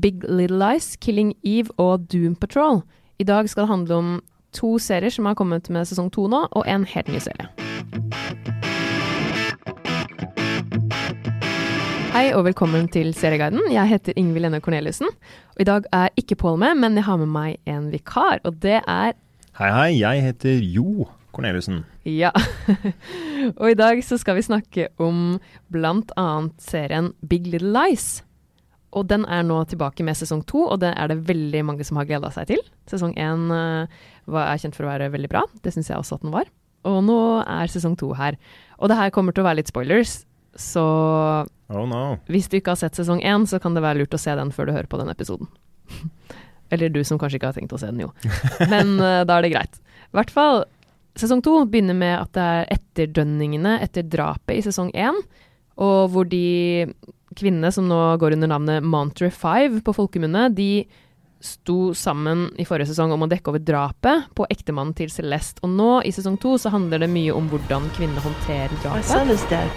Big Little Lies, Killing Eve og Doom Patrol. I dag skal det handle om to serier som har kommet med sesong to nå, og en helt ny serie. Hei og velkommen til Serieguiden. Jeg heter Ingvild Enne Corneliussen. Og I dag er ikke Pål med, men jeg har med meg en vikar, og det er Hei, hei. Jeg heter Jo Corneliussen. Ja. og i dag så skal vi snakke om blant annet serien Big Little Lies. Og den er nå tilbake med sesong to, og det er det veldig mange som har gleda seg til. Sesong én uh, er kjent for å være veldig bra, det syns jeg også at den var. Og nå er sesong to her. Og det her kommer til å være litt spoilers, så oh no. hvis du ikke har sett sesong én, så kan det være lurt å se den før du hører på den episoden. Eller du som kanskje ikke har tenkt å se den, jo. Men uh, da er det greit. I hvert fall, sesong to begynner med at det er etterdønningene etter drapet i sesong én, og hvor de kvinnene som nå går under navnet Montre 5 på folkemunne, de sto sammen i forrige sesong om å dekke over drapet på ektemannen til Celeste. Og nå, i sesong to, så handler det mye om hvordan kvinnene håndterer drapet. Dead.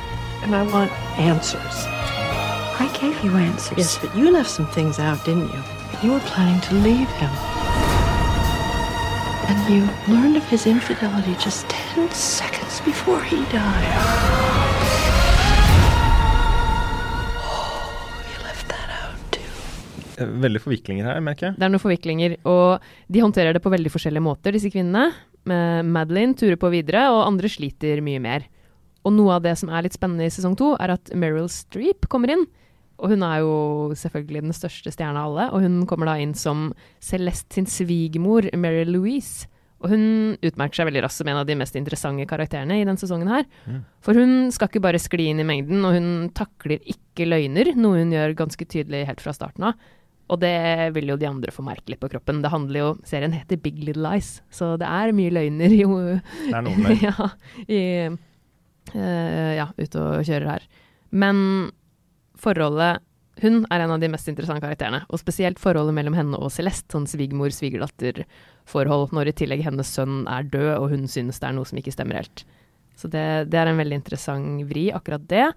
I gave you answers. Yes, but you left some things out, didn't you? You were planning to leave him. And you learned of his infidelity just 10 seconds before he died. Veldig forviklinger her, merker jeg. Det er noen forviklinger, og de håndterer det på veldig forskjellige måter, disse kvinnene. Madeline turer på videre, og andre sliter mye mer. Og noe av det som er litt spennende i sesong to, er at Meryl Streep kommer inn. Og hun er jo selvfølgelig den største stjerna av alle, og hun kommer da inn som Celeste sin svigermor, Mary Louise. Og hun utmerker seg veldig raskt som en av de mest interessante karakterene i denne sesongen her. Mm. For hun skal ikke bare skli inn i mengden, og hun takler ikke løgner, noe hun gjør ganske tydelig helt fra starten av. Og det vil jo de andre få merke litt på kroppen. Det handler jo, Serien heter Big Little Lies, så det er mye løgner jo, Det er noen med ja, i, uh, ja, ute og kjører her. Men forholdet Hun er en av de mest interessante karakterene. Og spesielt forholdet mellom henne og Celeste, sånn svigermor-svigerdatter-forhold, når i tillegg hennes sønn er død, og hun synes det er noe som ikke stemmer helt. Så det, det er en veldig interessant vri, akkurat det.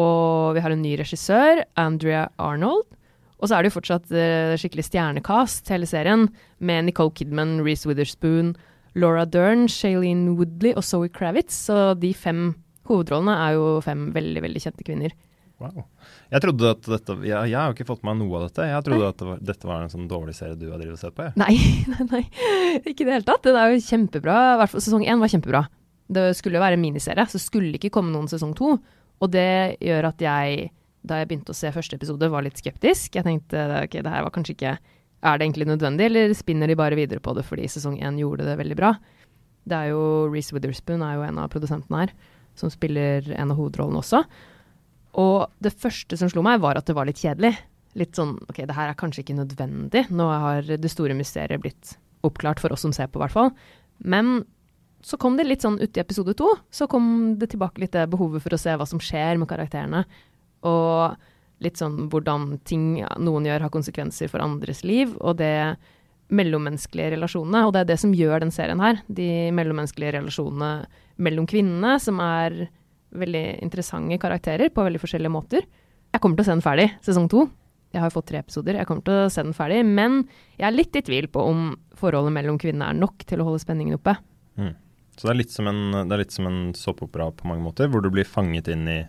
Og vi har en ny regissør, Andrea Arnold og så er det jo fortsatt uh, skikkelig stjernekast, hele serien, med Nicole Kidman, Reece Witherspoon, Laura Dern, Shailene Woodley og Zoe Kravitz. Så de fem hovedrollene er jo fem veldig, veldig kjente kvinner. Wow. Jeg trodde at dette, jeg, jeg har jo ikke fått med meg noe av dette. Jeg trodde nei. at det var, dette var en sånn dårlig serie du har drevet og sett på. Jeg. Nei, nei, nei, ikke i det hele tatt. Den er jo kjempebra. hvertfall hvert fall sesong én var kjempebra. Det skulle jo være en miniserie, så skulle det ikke komme noen sesong to. Og det gjør at jeg da jeg begynte å se første episode, var litt skeptisk. Jeg tenkte ok, det her var kanskje ikke Er det egentlig nødvendig, eller spinner de bare videre på det fordi sesong én gjorde det veldig bra? Det er jo Reece Witherspoon er jo en av produsentene her, som spiller en av hovedrollene også. Og det første som slo meg, var at det var litt kjedelig. Litt sånn OK, det her er kanskje ikke nødvendig. Nå har det store mysteriet blitt oppklart for oss som ser på, i hvert fall. Men så kom det litt sånn uti episode to. Så kom det tilbake litt det behovet for å se hva som skjer med karakterene. Og litt sånn hvordan ting noen gjør, har konsekvenser for andres liv. Og det mellommenneskelige relasjonene. Og det er det som gjør den serien her. De mellommenneskelige relasjonene mellom kvinnene, som er veldig interessante karakterer på veldig forskjellige måter. Jeg kommer til å se den ferdig, sesong to. Jeg har fått tre episoder. Jeg kommer til å se den ferdig. Men jeg er litt i tvil på om forholdet mellom kvinnene er nok til å holde spenningen oppe. Mm. Så det er litt som en, det såpeopera på mange måter, hvor du blir fanget inn i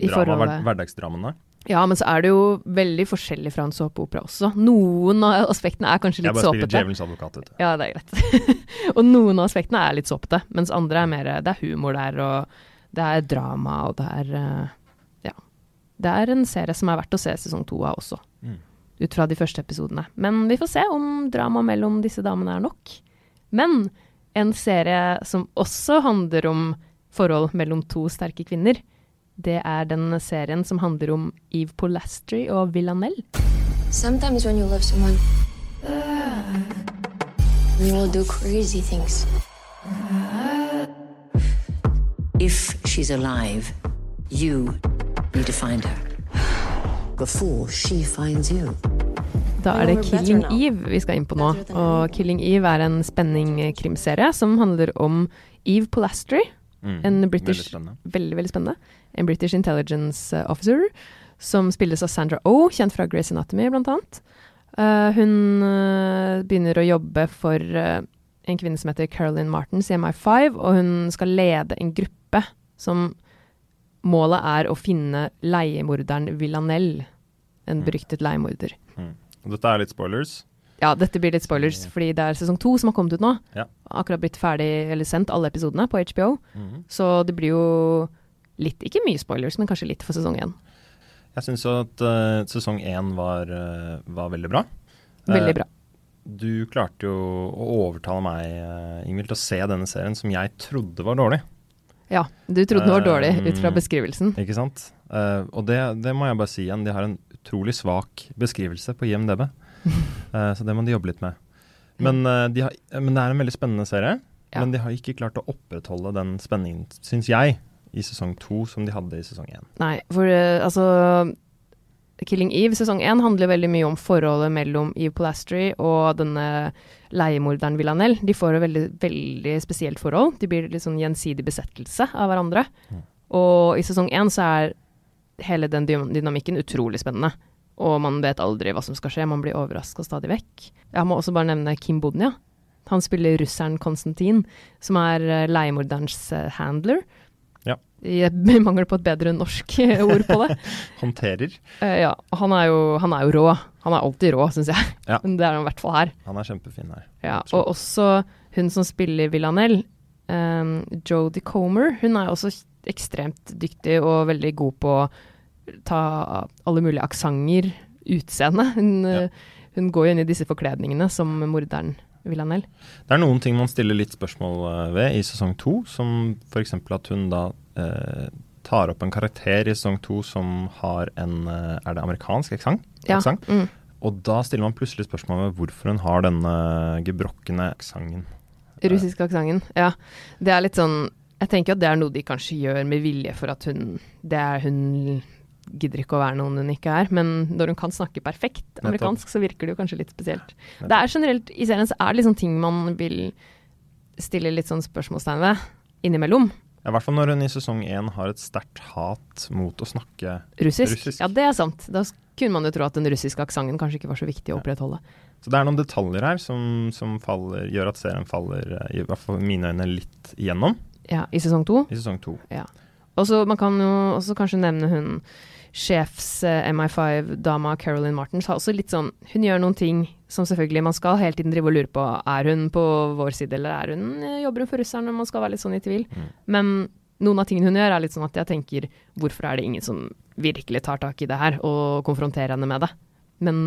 drama, hver, hverdagsdramaene? Ja, men så er det jo veldig forskjellig fra en såpeopera også. Noen av aspektene er kanskje litt såpete. Jeg bare spiller djevelens advokat, vet du. Ja, det er greit. og noen av aspektene er litt såpete, mens andre er mer Det er humor der, og det er drama, og det er eh, Ja. Det er en serie som er verdt å se sesong to av også. Mm. Ut fra de første episodene. Men vi får se om drama mellom disse damene er nok. Men en serie som også handler om forhold mellom to sterke kvinner, det er den serien som handler om Eve Polastri og Villanelle. Sometimes when you love someone, you will do crazy things. If she's alive, you need to find her before she finds you. Da er det Killing Eve vi skal inn på nå. Og Killing Eve er en spenning-krimserie som handler om Eve Polastri. Mm, en British, veldig, veldig, veldig spennende en British intelligence eh, officer som spilles av Sandra Oh, kjent fra Grace Anatomy, annet. Uh, hun uh, begynner å jobbe for uh, en kvinne som heter Caroline Martens i MI5, og hun skal lede en gruppe som målet er å finne leiemorderen Villanelle. En Mm. beryktet leiemorder. Dette er litt spoilers. Ja, dette blir litt spoilers, fordi det er sesong to som har kommet ut nå. Ja. Akkurat blitt ferdig, eller sendt alle episodene på HBO. Mhm. Så det blir jo litt, ikke mye spoilers, men kanskje litt for sesong én. Jeg syns at uh, sesong én var, uh, var veldig bra. Veldig bra. bra. Du klarte jo å overtale meg, eh, Ingvild, til å se denne serien som jeg trodde var dårlig. Ja, du trodde den var dårlig ut fra Um, beskrivelsen. Ikke sant? Eh, og det, det må jeg bare si igjen, de har en utrolig svak beskrivelse på IMDb. Eh, så det må de jobbe litt med. Men, eh, de har, men det er en veldig spennende serie. Ja. Men de har ikke klart å opprettholde den spenningen, syns jeg, i sesong to som de hadde i sesong én. Nei, for eh, altså Killing Eve sesong én handler veldig mye om forholdet mellom Eve Polastri og denne leiemorderen Villanelle. De får et veldig, veldig spesielt forhold. De blir litt sånn gjensidig besettelse av hverandre. Mm. Og i sesong én så er hele den dynamikken utrolig spennende. Og man vet aldri hva som skal skje, man blir overraska stadig vekk. Jeg må også bare nevne Kim Bodnia. Han spiller russeren Konstantin, som er eh, leiemorderens eh, handler. Ja. Jeg mangler på et bedre norsk ord på det. Håndterer. Eh, ja, han er, jo, han er jo rå. Han er alltid rå, syns jeg. Ja. Men det er han i hvert fall her. Han er kjempefin her. Ja, og også hun som spiller Villanelle, um, Jodie Comer, hun er også ekstremt dyktig og veldig god på ta alle mulige aksenter, utseende. Hun, Ja. eh, hun går jo inn i disse forkledningene som morderen Villanel. Det er noen ting man stiller litt spørsmål eh, ved i sesong to, som f.eks. at hun da eh, tar opp en karakter i sesong to som har en eh, Er det amerikansk aksent? Ja. Mm. Og da stiller man plutselig spørsmål ved hvorfor hun har denne gebrokne aksenten. Russiske aksenten. Ja. Det er litt sånn Jeg tenker at det er noe de kanskje gjør med vilje for at hun Det er hun gidder ikke å være noen hun ikke er. Men når hun kan snakke perfekt amerikansk, så virker det jo kanskje litt spesielt. Det er generelt I serien så er det liksom ting man vil stille litt sånn spørsmålstegn ved innimellom. Ja, I hvert fall når hun i sesong én har et sterkt hat mot å snakke Russisk. Russisk. Ja, det er sant. Da kunne man jo tro at den russiske aksenten kanskje ikke var så viktig å opprettholde. Så det er noen detaljer her som, som faller, gjør at serien faller, eh, i hvert fall mine øyne, litt igjennom Ja, I sesong to. i sesong to. Og så man kan jo også kanskje nevne hun sjefs eh, MI5-dama Caroline Martens har også litt sånn Hun gjør noen ting som selvfølgelig man skal hele tiden drive og lure på Er hun på vår side, eller er hun, eh, jobber hun for russerne? Man skal være litt sånn i tvil. Mm. Men noen av tingene hun gjør, er litt sånn at jeg tenker Hvorfor er det ingen som virkelig tar tak i det her og konfronterer henne med det? Men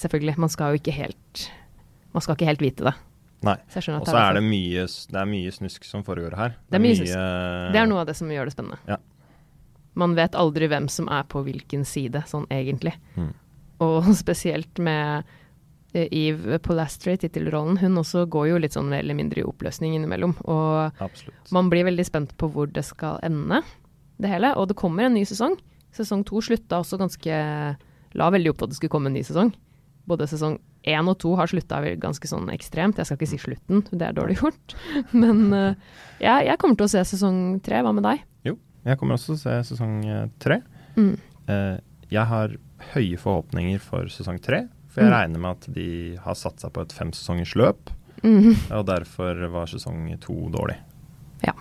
selvfølgelig, man skal jo ikke helt Man skal ikke helt vite det. Nei. Og så er, det mye, det er mye snusk som foregår her. Det er mye mye snusk. det er noe av det som gjør det spennende. Ja. Man vet aldri hvem som er på hvilken side, sånn egentlig. Mm. Og spesielt med eh, Eve Polastri, tittelrollen, hun også går jo litt sånn mer eller mindre i oppløsning innimellom. Og Absolutt. man blir veldig spent på hvor det skal ende, det hele. Og det kommer en ny sesong. Sesong to slutta også ganske La veldig opp til at det skulle komme en ny sesong. Både sesong én og to har slutta ganske sånn ekstremt. Jeg skal ikke si slutten, det er dårlig gjort. Men eh, jeg, jeg kommer til å se sesong tre. Hva med deg? Jeg kommer også til å se sesong eh, tre. Mm. Eh, jeg har høye forhåpninger for sesong tre. For jeg Mm. regner med at de har satt seg på et femsesongers løp, Mm. og derfor var sesong to dårlig. Ja.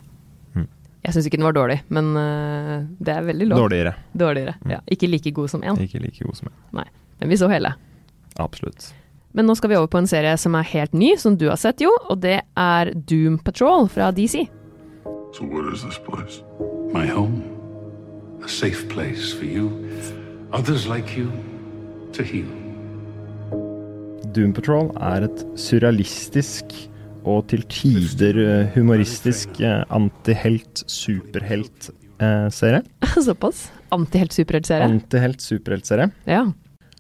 Jeg syns ikke den var dårlig, men eh, det er veldig lov. Dårligere. Dårligere. Mm. Ja, ikke like god som én, Ikke like god som en. men vi så hele. Absolutt. Men nå skal vi over på en serie som er helt ny, som du har sett, jo, og det er Doom Patrol fra DC. So what is this place? My home. A safe place for you, others like you, to heal. Doom Patrol er et surrealistisk og til tider eh, humoristisk eh, antihelt, superhelt-serie. Såpass. Antihelt superheltserie. Antihelt, superhelt-serie. Ja,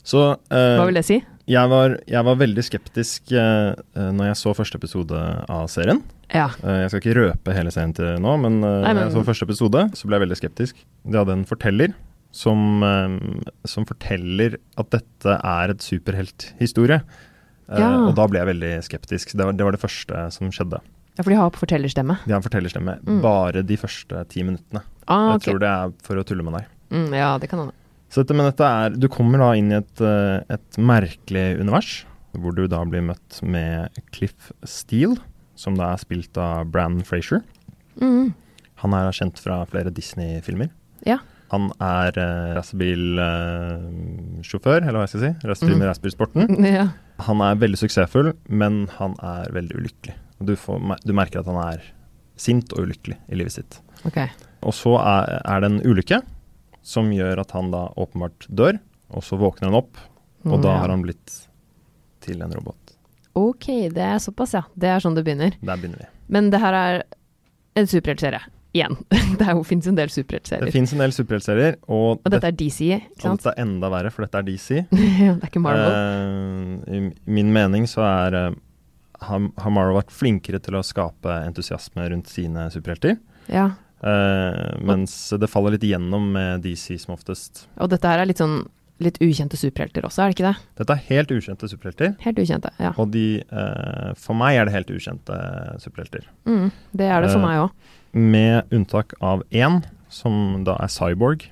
Så uh, hva vil det si? jeg, var, jeg var veldig skeptisk eh, eh, når jeg så første episode av serien. Ja. Eh, jeg skal ikke røpe hele serien til nå, men, eh, Nei, men- som første episode, så ble jeg veldig skeptisk. De hadde en forteller som, eh, som forteller at dette er et superhelthistorie. Ja. Og da ble jeg veldig skeptisk. Det var, det var det første som skjedde. ja, for de har fortellerstemme. De har en fortellerstemme Mm. bare de første ti minuttene. Ah, Jeg tror det er for å tulle med deg. Mm, ja, det kan hende. Så dette, men dette er Du kommer da inn i et, et merkelig univers, hvor du da blir møtt med Cliff Steele, som da er spilt av Bran Frazier. Mm. Han er kjent fra flere Disney-filmer. Ja. Han er uh, racerbilsjåfør, eller hva jeg skal si. Racerbil med mm. racerbilsporten. ja. Han er veldig suksessfull, men han er veldig ulykkelig. Du, får, du merker at han er sint og ulykkelig i livet sitt. Okay. Og så er, er det en ulykke som gjør at han da åpenbart dør, og så våkner han opp, og Mm, da ja. har han blitt til en robot. Ok, det er såpass, ja. Det er sånn det begynner. Der begynner vi. Men det her er en superheltserie. Igjen. Det fins en del Det superheltserier. fins en del superheltserier, og, Og dette er DC, ikke sant? og dette er enda verre, for dette er DC. Ja, det er ikke Marvel. Uh, I min mening så er uh, har, Marvel vært flinkere til å skape entusiasme rundt sine superhelter. ja. Uh, mens det faller litt igjennom med DC som oftest. Og dette her er litt sånn litt ukjente superhelter også, er det ikke det? Dette er helt ukjente superhelter. Helt ukjente, ja. Og de, eh, for meg er det helt ukjente superhelter. Mm, det er det for Eh, meg òg. Med unntak av én, som da er Cyborg,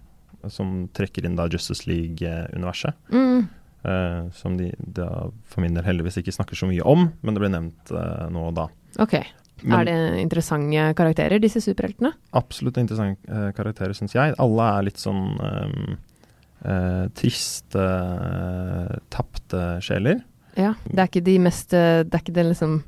som trekker inn da Justice League-universet. Mm. eh, som de da for min del heldigvis ikke snakker så mye om, men det ble nevnt eh, nå og da. Ok. Men er det interessante karakterer, disse superheltene? absolutt interessante eh, karakterer, syns jeg. Alle er litt sånn eh, eh, triste, eh, tapte sjeler. Ja. Det er ikke de mest eh, Det er ikke den liksom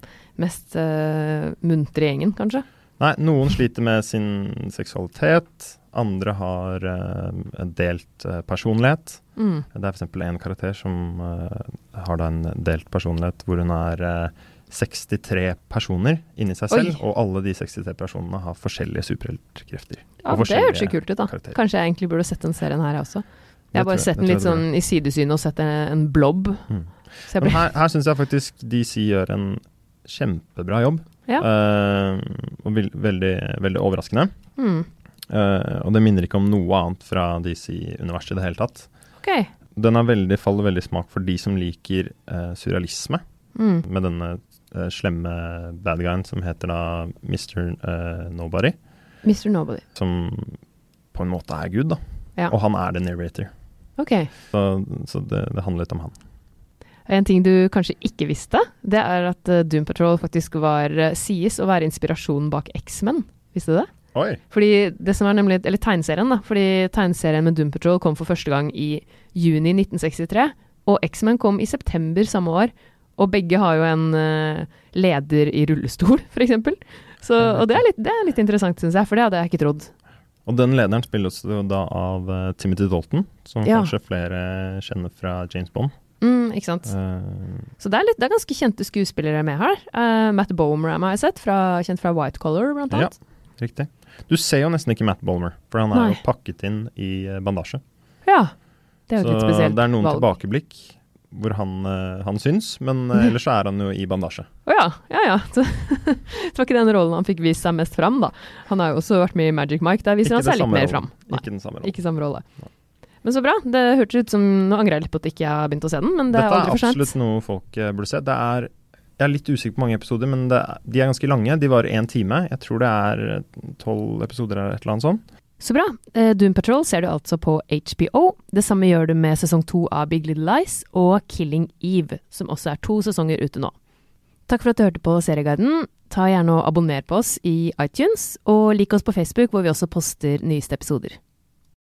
mest eh, muntre gjengen, kanskje? Nei, noen sliter med sin seksualitet. Andre har eh, delt eh, personlighet. Mm. Det er f.eks. en karakter som eh, har da en delt personlighet hvor hun er eh, 63 personer inni seg selv, Oi. og alle de 63 personene har forskjellige superheltkrefter. Ja, det høres jo kult ut, da. karakterer. Kanskje jeg egentlig burde sett den serien her, også. Jeg har bare sett den litt sånn i sidesynet og sett en, blob. Mm. Så jeg Men her, her syns jeg faktisk DC gjør en kjempebra jobb. Ja. Uh, og veldig, veldig overraskende. mm. Uh, og det minner ikke om noe annet fra DC-universet i det hele tatt. Okay. Den er veldig, faller veldig smak for de som liker uh, surrealisme, Mm. med denne uh, slemme bad guyen som heter da Mr. Nobody. Mr. Nobody. Som på en måte er Gud, da. Ja. Og han er the narrator. Ok. Så, så det, det handler litt om han. En ting du kanskje ikke visste, det er at eh, Doom Patrol faktisk var, eh, sies å være inspirasjonen bak X-Men. Visste du det? Oi! Fordi det som er nemlig, eller tegneserien da, fordi tegneserien med Doom Patrol kom for første gang i juni 1963, og X-Men kom i september samme år, og begge har jo en uh, leder i rullestol, eksempel. Og det er litt, det er litt interessant, synes jeg, for det hadde jeg ikke trodd. Og den lederen spilles da av uh, Timothy Dalton, som Ja. kanskje flere kjenner fra James Bond. Mm, ikke sant? Uh, Så det er, litt, det er ganske kjente skuespillere med her. Uh, Matt Bomer har jeg sett, fra, kjent fra White Collar, blant annet. Ja. riktig. Du ser jo nesten ikke Matt Bomer, for han er Nei. jo pakket inn i bandasje. Ja. Det er jo Så et litt spesielt det er noen valg. tilbakeblikk hvor han, eh, han syns, men eh, ellers så er han jo i bandasje. Å ja, ja ja. Så, det var ikke den rollen han fikk vist seg mest fram, da. Han har jo også vært med i Magic Mike, der viser Ikke han seg litt mer rollen. fram. Nei, Ikke den samme rollen. ikke samme rolle. Men så bra. Det hørtes ut som Nå angrer jeg litt på at ikke jeg har begynt å se den, men det Dette er aldri for sent. Dette er absolutt noe folk eh, burde se. Det er, jeg er litt usikker på mange episoder, men det, er- de er ganske lange. De varer én time. Jeg tror det er tolv episoder eller et eller annet sånt. Så bra. Eh, Doom Patrol ser du altså på HBO. Det samme gjør du med sesong to av Big Little Lies og Killing Eve, som også er to sesonger ute nå. Takk for at du hørte på Serieguiden. Ta gjerne og abonner på oss i iTunes, og lik oss på Facebook, hvor vi også poster nyeste episoder.